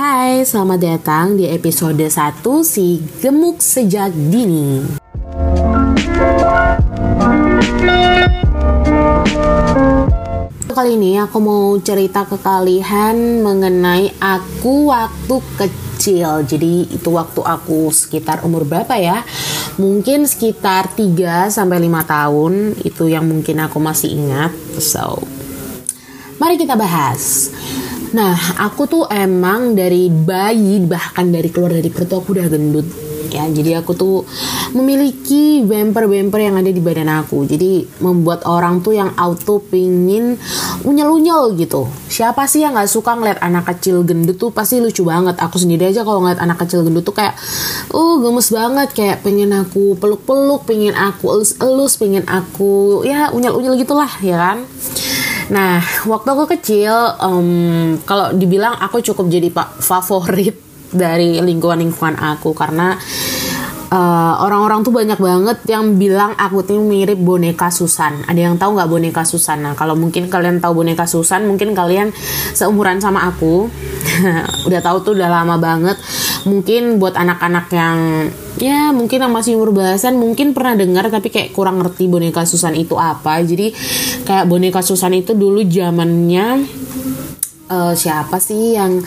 Hai, selamat datang di episode 1 si Gemuk Sejak Dini. Kali ini aku mau cerita ke kalian mengenai aku waktu kecil. Jadi itu waktu aku sekitar umur berapa ya? Mungkin sekitar 3 sampai 5 tahun itu yang mungkin aku masih ingat. So, mari kita bahas. Nah, aku tuh emang dari bayi bahkan dari keluar dari perut aku udah gendut ya. Jadi aku tuh memiliki bumper-bumper yang ada di badan aku. Jadi membuat orang tuh yang auto pingin unyel-unyel gitu. Siapa sih yang nggak suka ngeliat anak kecil gendut tuh pasti lucu banget. Aku sendiri aja kalau ngeliat anak kecil gendut tuh kayak, uh gemes banget kayak pengen aku peluk-peluk, pengen aku elus-elus, pengen aku ya unyel-unyel gitulah ya kan. Nah, waktu aku kecil, um, kalau dibilang aku cukup jadi favorit dari lingkungan-lingkungan aku karena orang orang-orang tuh banyak banget yang bilang aku tuh mirip boneka Susan. Ada yang tahu nggak boneka Susan? Nah, kalau mungkin kalian tahu boneka Susan, mungkin kalian seumuran sama aku. udah tahu tuh udah lama banget. Mungkin buat anak-anak yang ya mungkin yang masih umur belasan mungkin pernah dengar tapi kayak kurang ngerti boneka Susan itu apa. Jadi kayak boneka Susan itu dulu zamannya uh, siapa sih yang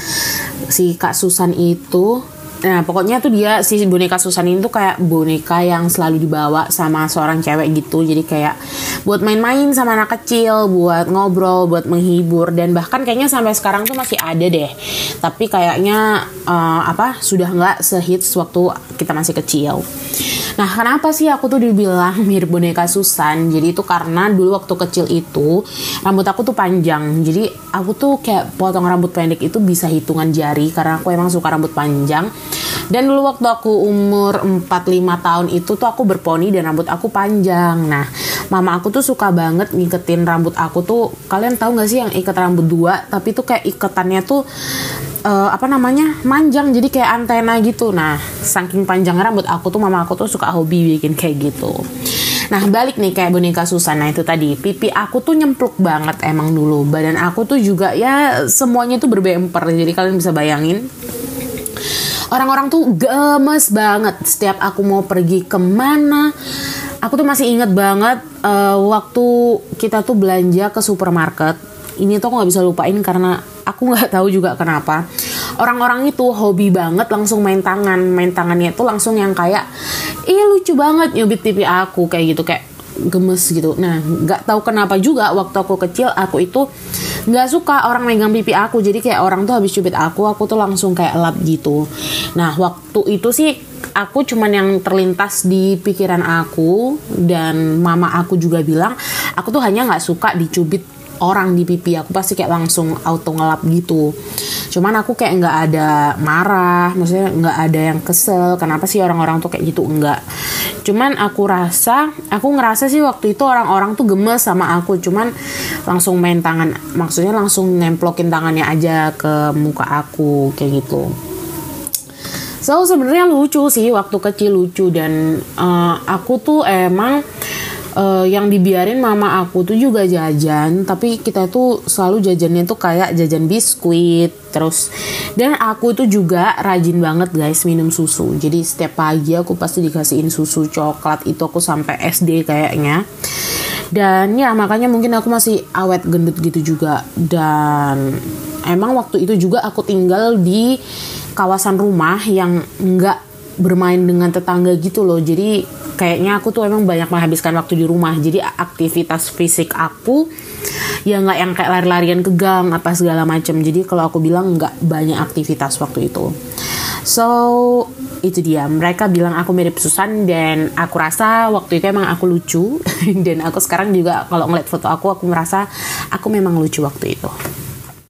si Kak Susan itu Nah pokoknya tuh dia si boneka Susan ini tuh kayak boneka yang selalu dibawa sama seorang cewek gitu. Jadi kayak buat main-main sama anak kecil, buat ngobrol, buat menghibur. Dan bahkan kayaknya sampai sekarang tuh masih ada deh. Tapi kayaknya uh, apa sudah nggak sehits waktu kita masih kecil. Nah kenapa sih aku tuh dibilang mirip boneka Susan? Jadi itu karena dulu waktu kecil itu rambut aku tuh panjang. Jadi aku tuh kayak potong rambut pendek itu bisa hitungan jari. Karena aku emang suka rambut panjang dan dulu waktu aku umur 4-5 tahun itu tuh aku berponi dan rambut aku panjang. Nah, mama aku tuh suka banget ngiketin rambut aku tuh. Kalian tahu gak sih yang ikat rambut dua, tapi tuh kayak iketannya tuh uh, apa namanya manjang jadi kayak antena gitu. Nah saking panjang rambut aku tuh mama aku tuh suka hobi bikin kayak gitu. Nah balik nih kayak boneka Susana itu tadi Pipi aku tuh nyempluk banget emang dulu. Badan aku tuh juga ya semuanya tuh berbemper. Jadi kalian bisa bayangin orang-orang tuh gemes banget. Setiap aku mau pergi ke mana aku tuh masih inget banget uh, waktu kita tuh belanja ke supermarket. Ini tuh aku nggak bisa lupain karena aku nggak tahu juga kenapa. Orang-orang itu hobi banget langsung main tangan. Main tangannya itu langsung yang kayak iya lucu banget nyubit pipi aku kayak gitu kayak gemes gitu. Nah nggak tahu kenapa juga waktu aku kecil aku itu nggak suka orang megang pipi aku. Jadi kayak orang tuh habis cubit aku aku tuh langsung kayak lap gitu. Nah waktu itu sih aku cuman yang terlintas di pikiran aku. Dan mama aku juga bilang aku tuh hanya nggak suka dicubit orang di pipi aku pasti kayak langsung auto ngelap gitu. Cuman aku kayak nggak ada marah maksudnya nggak ada yang kesel. Kenapa sih orang-orang tuh kayak gitu? Enggak cuman aku rasa aku ngerasa sih waktu itu orang-orang tuh gemes sama aku. Cuman langsung main tangan maksudnya langsung nemplokin tangannya aja ke muka aku kayak gitu. So sebenarnya lucu sih waktu kecil lucu dan uh, aku tuh emang uh, yang dibiarin mama aku tuh juga jajan tapi kita tuh selalu jajannya tuh kayak jajan biskuit terus dan aku tuh juga rajin banget guys minum susu. Jadi setiap pagi aku pasti dikasihin susu coklat itu aku sampai SD kayaknya. Dan ya makanya mungkin aku masih awet gendut gitu juga. Dan emang waktu itu juga aku tinggal di kawasan rumah yang enggak bermain dengan tetangga gitu loh. Jadi kayaknya aku tuh emang banyak menghabiskan waktu di rumah. Jadi aktivitas fisik aku ya nggak yang kayak lari-larian ke gang apa segala macam jadi kalau aku bilang nggak banyak aktivitas waktu itu. So itu dia. Mereka bilang aku mirip Susan dan aku rasa waktu itu emang aku lucu. Dan aku sekarang juga kalau ngeliat foto aku aku merasa aku memang lucu waktu itu